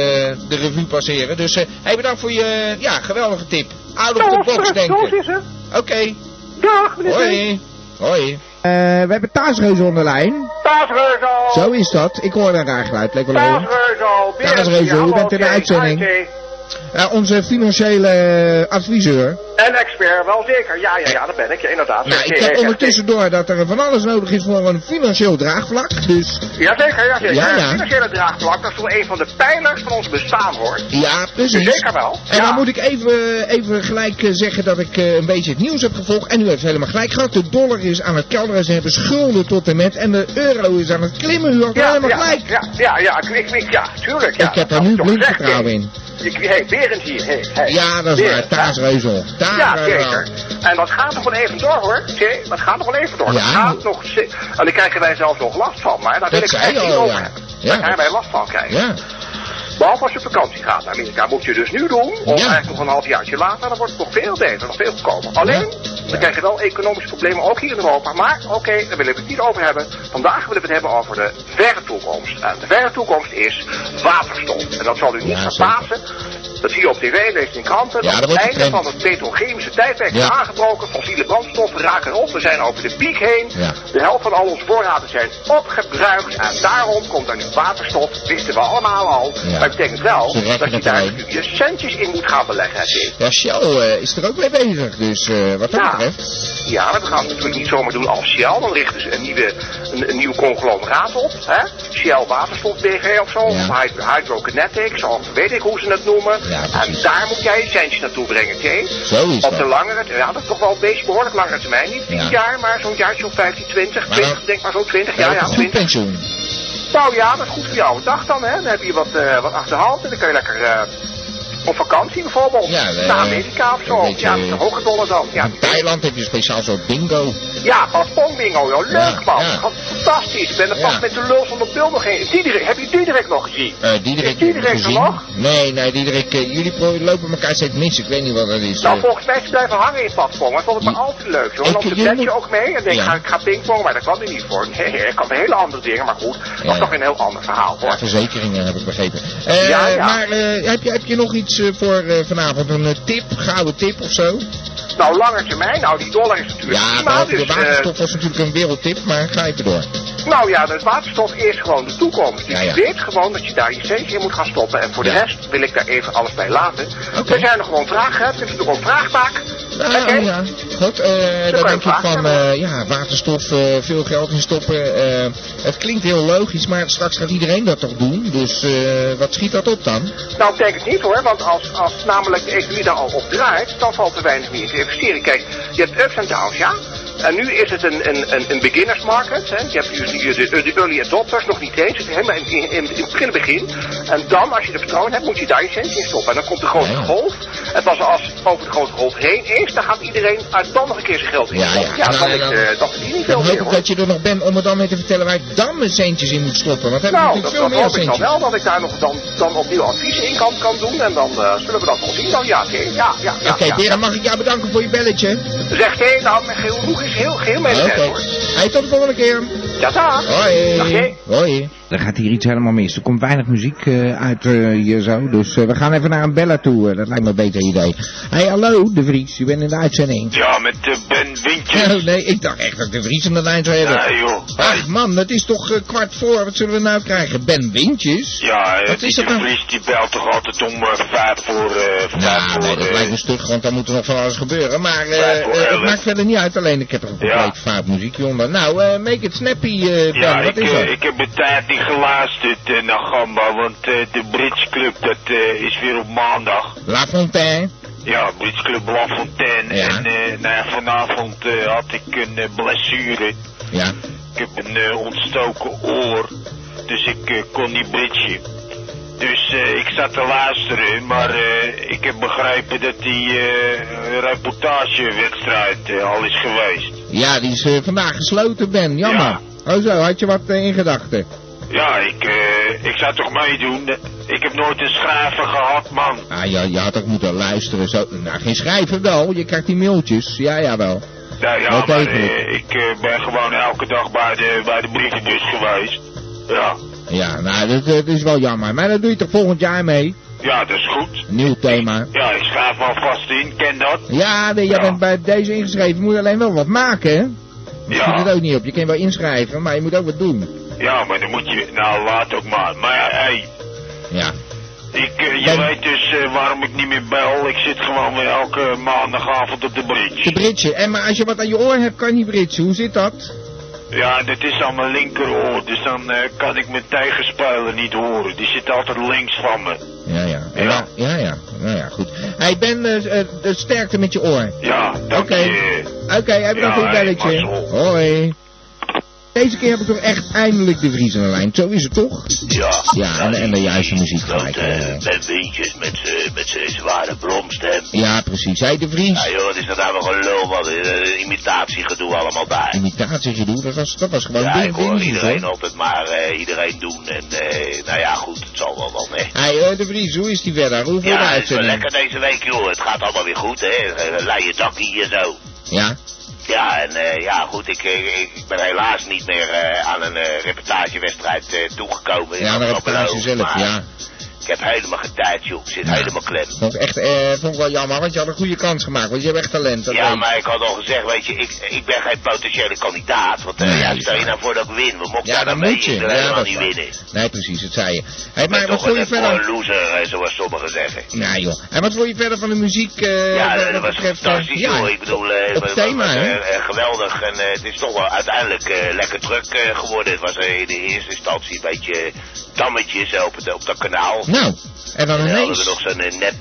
de revue passeren. Dus eh, hey, bedankt voor je ja, geweldige tip. Out of Nou, the box denken. Oké, Dag meneer hoi. Hoi. Eh, we hebben Taasreus onder de lijn. Taasreuzel. Zo is dat. Ik hoor een raar geluid. Leek wel. Taasreuzel. Taasreuzel, u bent in de uitzending. Ja, onze financiële eh, adviseur. En expert, wel zeker. Ja, ja, ja, dat ben ik, ja, inderdaad. Nou, ik heb ondertussen door dat er van alles nodig is voor een financieel draagvlak. Dus Jazeker, jazeker. Ja, ja. Financiële draagvlak, dat is wel een van de pijlers van ons bestaan, hoor. ja, precies. Zeker wel. En ja. dan moet ik even, even gelijk eh, zeggen dat ik eh, een beetje het nieuws heb gevolgd. En u heeft helemaal gelijk gehad. De dollar is aan het kelderen. Ze hebben schulden tot en met. En de euro is aan het klimmen. U had ja, helemaal ja, gelijk. Ja, ja, ja, ik, ja, tuurlijk. Ja. ik heb daar nu blind vertrouwen in. Ik, hey, Berend hier, hey, hey. Ja, dat is Berend, waar. Taasreuzel. Ja, zeker. En dat gaat nog wel even door hoor. Zie, dat gaat nog wel even door. Ja. Dat gaat nog. En daar krijgen wij zelfs nog last van. Maar daar wil ik echt niet over ja. hebben. Daar gaan wij last van krijgen. Ja. Behalve als je op vakantie gaat naar Amerika, moet je dus nu doen. Of Ja. eigenlijk nog een half jaartje later, dan wordt het nog veel beter, nog veel goedkoper. Alleen, dan krijg je wel economische problemen, ook hier in Europa. Maar oké, daar willen we het niet over hebben. Vandaag willen we het hebben over de verre toekomst. En de verre toekomst is waterstof. En dat zal u niet Ja, verbazen. Dat zie je op tv, lees je in kranten. Ja, dat dat het einde van het petrochemische tijdperk is Ja. aangebroken. Fossiele brandstoffen raken op. We zijn over de piek heen. Ja. De helft van al onze voorraden zijn opgebruikt. En daarom komt er nu waterstof. Wisten we allemaal al. Ja. Maar het betekent wel dat je daar nu je centjes in moet gaan beleggen. Ja, Shell eh, is er ook mee bezig. Dus eh, wat dat betreft. Ja, maar we gaan het natuurlijk niet zomaar doen als Shell. Dan richten ze een, nieuwe, een, een nieuw conglomeraat op. Hè? Shell Waterstof BV of zo. Ja. Of Hydro, Hydrokinetics. Of weet ik hoe ze het noemen. Ja, en daar moet jij je centjes naartoe brengen, T. Zo is Op de dat. langere, ja, dat is toch wel een beetje behoorlijk langere termijn. Niet 10 Ja. jaar, maar zo'n jaartje of 15, 20, Maar 20, dan- denk maar zo 20. Ja, Ja, dat ja, is een goed 20. pensioen. Nou ja, dat is goed voor jouw dag dan, hè. Dan heb je wat, eh, wat achterhand en dan kun je lekker eh, op vakantie bijvoorbeeld. Ja, eh, Naar Amerika of zo. beetje- Ja, met een hoge dollar dan. Ja, In Thailand heb je een speciaal soort bingo. ja bingo, joh. Leuk Ja, man. ja. Fantastisch. Ik ben er pas met de lul van de nog heen. Diederik, heb je Diederik nog gezien? Eh Diederik, Is Diederik er gezien? nog? Nee, nee, Diederik, eh, jullie lopen elkaar steeds mis. Ik weet niet wat dat is. Nou, eh. volgens mij is blijven hangen in. Maar ik vond het maar altijd leuk. Hoor. En Ik- dan jullie zet je moet- ook mee. En denk, Ja. ga, ik ga pingpong, maar daar kwam hij niet voor. Nee, ik kan hele andere dingen, maar goed. Dat is toch een heel ander verhaal, hoor. Ja, verzekeringen heb ik begrepen. Eh, Ja. Maar eh, heb, je, heb je nog iets eh, voor eh, vanavond? Een eh, tip, gouden tip of zo? Nou, lange termijn. Nou, die dollar is natuurlijk Ja, prima. Dus, de eh, waterstof was natuurlijk een wereldtip, maar ga even door. nou ja, de waterstof is gewoon de toekomst. Dus Ja, ja. je weet gewoon dat je daar je centje in moet gaan stoppen. En voor de rest wil ik daar even alles bij laten. Oké. Er zijn er gewoon vragen. Het is natuurlijk ook vraagbaak. Nou, Oké. ja. Goed, kan dan je denk ik vragen van, eh, ja, waterstof, eh, veel geld in stoppen. het klinkt heel logisch, maar straks gaat iedereen dat toch doen. Dus wat schiet dat op dan? Nou, denk het niet hoor, want als, als namelijk de economie daar al op draait, dan valt er weinig meer te investeren. Kijk, je hebt ups en downs, ja. En nu is het een, een, een, een beginners market. Hè. Je hebt die, de, de early adopters nog niet eens. Het is helemaal in, in, in, in het begin begin. En dan, als je er vertrouwen hebt, moet je daar je centje in stoppen. En dan komt de grote golf. En pas als het over de grote golf heen is, dan gaat iedereen uit dan nog een keer zijn geld in. Ja, ja. ja Nou, dan, en dan- is, eh, dat verdien je niet veel hoop meer. ik hoor. dat je er nog bent om me dan mee te vertellen waar ik dan mijn centjes in moet stoppen. Want heb ik Nou, dat, natuurlijk dat veel meer hoop ik dan centjes. wel, dat ik daar nog dan, dan opnieuw adviezen in kan, kan doen. En dan eh, zullen we dat wel zien dan, ja. oké. Ja, ja, ja. Oké, ja. Beren, mag ik jou bedanken voor je belletje? Zegt hé, nou, met geheel heel, geheel Oké. medewerk hoor. Hey, tot de dag. Hoi. Hoi. Er gaat hier iets helemaal mis. Er komt weinig muziek eh, uit eh, hier zo. Dus eh, we gaan even naar een bella toe. dat lijkt me een beter idee. Hey, hallo, De Vries. U bent in de uitzending. Ja, met uh, Ben Wintjes. Oh, nee, ik dacht echt dat De Vries aan de lijn zou hebben. Nee joh. Ach man, het is toch kwart voor. Wat zullen we nou krijgen? Ben Wintjes? Ja, Wat die is dat de nou? Vries die belt toch altijd om vijf voor... eh vijf Nou, voor nee, dat lijkt me stug, want dan moet er nog van alles gebeuren. Maar het maakt verder niet uit. Alleen ik heb er een Ja. compleet fout muziekje onder. Nou, eh, make it eh Ben. Ja, Wat ik, is eh, dat? ik heb een tijd niet geluisterd eh, naar Gamba, want de Brits Club dat is weer op maandag. La Fontaine. Ja, Brits Club La Fontaine. Ja. En nou ja, vanavond had ik een blessure. Ja. Ik heb een ontstoken oor, dus ik kon niet britsen. Dus ik zat te luisteren, maar ik heb begrepen dat die eh, reportagewedstrijd al is geweest. Ja, die is vandaag gesloten, Ben. Jammer. Oh zo, had je wat eh, in gedachten? Ja, ik, eh, ik zou toch meedoen. Ik heb nooit een schrijver gehad, man. Ah, ja, je had ook moeten luisteren. Zo. Nou, geen schrijven wel. Je krijgt die mailtjes. Ja, ja wel. Nou ja, maar eh, ik ben gewoon elke dag bij de, bij de brievenbus geweest. Ja. Ja, nou, dat, dat is wel jammer. Maar dat doe je toch volgend jaar mee? ja, dat is goed. Nieuw thema. Ja, ik schrijf me alvast in, ken dat? Ja, nee, jij Ja. bent bij deze ingeschreven. Je moet alleen wel wat maken, hè? Je Ja. zit het ook niet op. Je kan wel inschrijven, maar je moet ook wat doen. Ja, maar dan moet je... Nou, laat ook maar. Maar ja, hey, Ja. ik, eh, je Ben- weet dus eh, waarom ik niet meer bel. Ik zit gewoon weer elke maandagavond op de De bridge. En maar als je wat aan je oor hebt, kan je niet britsen. Hoe zit dat? Ja, dat is aan mijn linkeroor. Dus dan eh, kan ik mijn tegenspeler niet horen. Die zit altijd links van me. Ja, ja. Ja. Ja, ja. ja. Nou ja, goed. Hey, Ben, de sterkte met je oor. Ja, dank Oké. je. Oké, heb je Ja, nog een belletje? Hoi. Deze keer heb ik toch echt eindelijk de Vries aan de lijn. Zo is het toch? Ja. Ja, en, en de juiste muziek gelijk. Grote eh. Ben Wintjes met z'n met z'n zware bromstem. Ja, precies. Hey, de Vries. Ja joh, wat is dat nou nog een lul, wat imitatiegedoe allemaal bij. Imitatiegedoe, dat was, dat was gewoon Ja, ding, ik hoor iedereen altijd maar eh, iedereen doen en eh, nou ja goed, het zal wel wel. Hey, eh, de Vries, hoe is die verder? Hoe Ja, het is wel lekker deze week joh, het gaat allemaal weer goed hè, Eh, leien dakkie hier zo. Ja? Ja, en eh, ja goed, ik, eh, ik, ben helaas niet meer eh, aan een eh, reportagewedstrijd toegekomen. Ja, de Dat reportage zelf, maar ja. Ik heb helemaal geen tijd joh, ik zit Ja. helemaal klem. Vond ik echt, eh, vond ik wel jammer, want je had een goede kans gemaakt, want je hebt echt talent. dat weet Ja, maar ik had al gezegd, weet je, ik, ik ben geen potentiële kandidaat. Want eh, Nee, ja, dat stel je is nou voor dat ik win, we mochten Ja, daar dan mee, moet je. wil Ja, helemaal dat is niet winnen. Nee, precies, dat zei je. Hey, maar wat een je verder? poor loser, eh, zoals sommigen zeggen. Ja, joh. En wat vond je verder van de muziek? eh, ja, dat was betreft, eh, fantastisch, ja, joh. Ik bedoel, eh, het thema, was, eh, geweldig. En eh, het is toch wel uiteindelijk lekker druk geworden. Het was in de eerste instantie een beetje dammetjes op, het, op dat kanaal. Nou, en dan En dan hadden ineens. we nog zo'n eh, net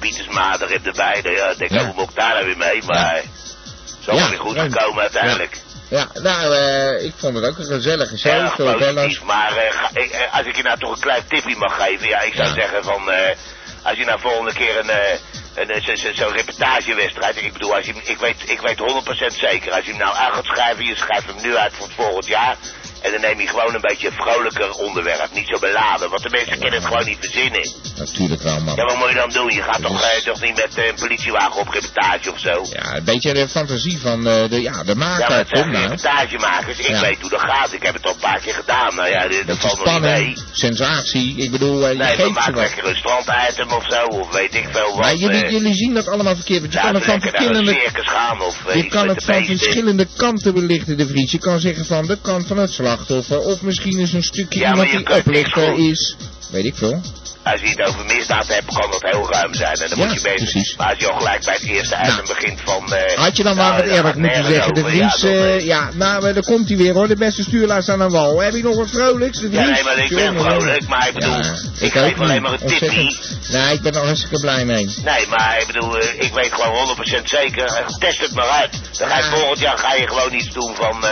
er erbij. Nou Ja, ik denk, Ja. hoe moet ik daar nou weer mee? Maar het is goed gekomen uiteindelijk. Ja, nou, eh, ik vond het ook een gezellige show. Ja, positief. Maar eh, ik, eh, als ik je nou toch een klein tipje mag geven. Ja, ik zou Ja. zeggen van... eh, als je nou volgende keer een... eh, een, eh, zo- zo- zo'n reportagewedstrijd. Ik bedoel, als je, ik, weet, ik weet 100% zeker. Als je hem nou uit gaat schrijven, je schrijft hem nu uit voor het volgend jaar. En dan neem je gewoon een beetje een vrolijker onderwerp. Niet zo beladen. Want de mensen kunnen het gewoon niet verzinnen. Natuurlijk wel, man. Ja, wat moet je dan doen? Je gaat toch, Dus- eh, toch niet met eh, een politiewagen op reportage of zo? Ja, een beetje de fantasie van eh, de, ja, de Ja, maar maker. het Kom zijn nou. reportagemakers. Ik Ja. weet hoe dat gaat. Ik heb het al een paar keer gedaan. Nou ja, dit, dat valt nog niet mee. sensatie. Ik bedoel, eh, je Nee, we maken lekker een stranditem of zo, of weet ik veel wat. Maar jullie, eh, jullie zien dat allemaal verkeerd. Want je kan het van verschillende, gaan of eh, je kan het van beesten. verschillende kanten belichten, de Vries. Je kan zeggen van de kant van het slachtoffer. Of misschien is een stukje Ja, iemand die oplichter is. Weet ik veel. Als je het over misdaad hebt, kan dat heel ruim zijn. En dan Ja, moet je bezig. precies. Maar als je al gelijk bij het eerste item begint van... eh, Had je dan nou, maar wat eerlijk moeten zeggen. De over, Vries, ja, dan, eh, ja, nou, eh, daar komt hij weer hoor. De beste stuurlaar staat aan wal. Heb je nog wat vrolijks? De Vries? Ja, nee, maar ik ben vrolijk, maar ik bedoel, ik geef alleen maar een tipje. Nee, ik ben er hartstikke blij mee. Nee, maar ik bedoel, ik weet gewoon 100% zeker. Test het maar uit. Dan ga je volgend jaar ga je gewoon iets doen van,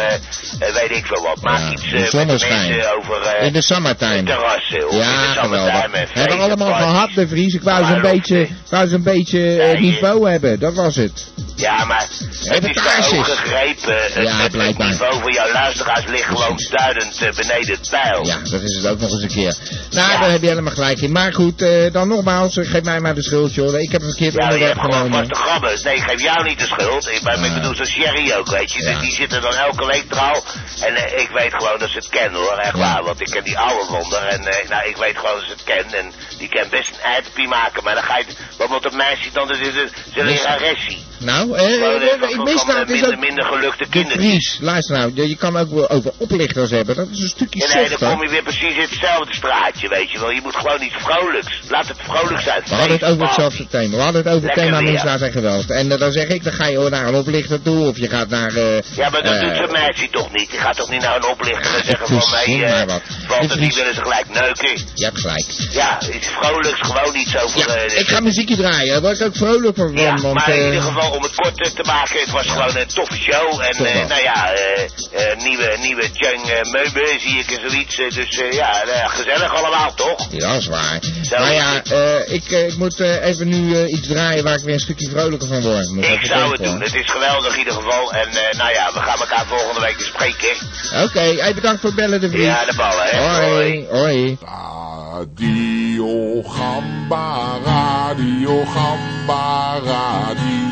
weet ik veel wat. Maak iets de met de mensen over In de summertime. terrassen. Of in Ja, de summertime. Hebben we allemaal gehad, de Vries. Ik wou zo'n ook beetje, wou zo'n beetje eh, Ja, je- niveau hebben. Dat was het. Ja, maar het is ook gegrepen. Het, Ja, het- het niveau van jouw luisteraars ligt gewoon duidend eh, beneden het pijl. Ja, dat is het ook nog eens een keer. Nou, Ja. daar heb je helemaal gelijk in. Maar goed, eh, dan nogmaals, eh, geef mij maar de schuld, joh. Ik heb een verkeerd Ja, onderwerp genomen. vaste grabbers. Nee, ik geef jou niet de schuld. Ik, maar, ik bedoel, zo'n Sherry ook, weet je. Ja. Dus die zitten dan elke week trouw. En ik weet gewoon dat ze het kennen, hoor. Echt waar. Want ik ken die oude wonder. En nou, ik weet gewoon dat ze het kennen. En die kan best een eitje maken. Maar dan ga je... Wat moet dat meisje dan? Dat is een leraressie. Nou, ik mis van, dat. eh, is minder, ook... minder gelukte De kinderen. Vries, luister nou, je je kan ook wel over oplichters hebben. Dat is een stukje Ja, nee, dan kom je weer precies in hetzelfde straatje, weet je wel. Je moet gewoon iets vrolijks. Laat het vrolijk zijn. We hadden het over hetzelfde thema. We hadden het over het Lekker thema misdaad en geweld. En eh, dan zeg ik, dan ga je naar een oplichter toe of je gaat naar... eh, Ja, maar dat eh, doet zo'n meisje toch niet. Die gaat toch niet naar een oplichter en zeggen van, wat. valt Het niet willen ze gelijk neuken. Je hebt gelijk. Ja, iets vrolijks, gewoon iets over... Ja, ik ga muziekje draaien, daar word ik ook vrolijk van. Ja, want, maar in ieder geval om het kort te maken, het was gewoon een toffe show. En eh, nou ja, eh, eh, nieuwe, nieuwe Jung uh, Meube zie ik en zoiets. dus eh, ja, gezellig allemaal, toch? Ja, dat is waar. Is ja, eh, ik, ik moet eh, even nu eh, iets draaien waar ik weer een stukje vrolijker van word. Ik zou het doen. Het is geweldig in ieder geval. En eh, nou ja, we gaan elkaar volgende week eens spreken. hoor. Oké, hey, bedankt voor het bellen, de vriend. Ja, de ballen, hè. Hoi, hoi. Radio Gamba, Radio Gamba, Radio.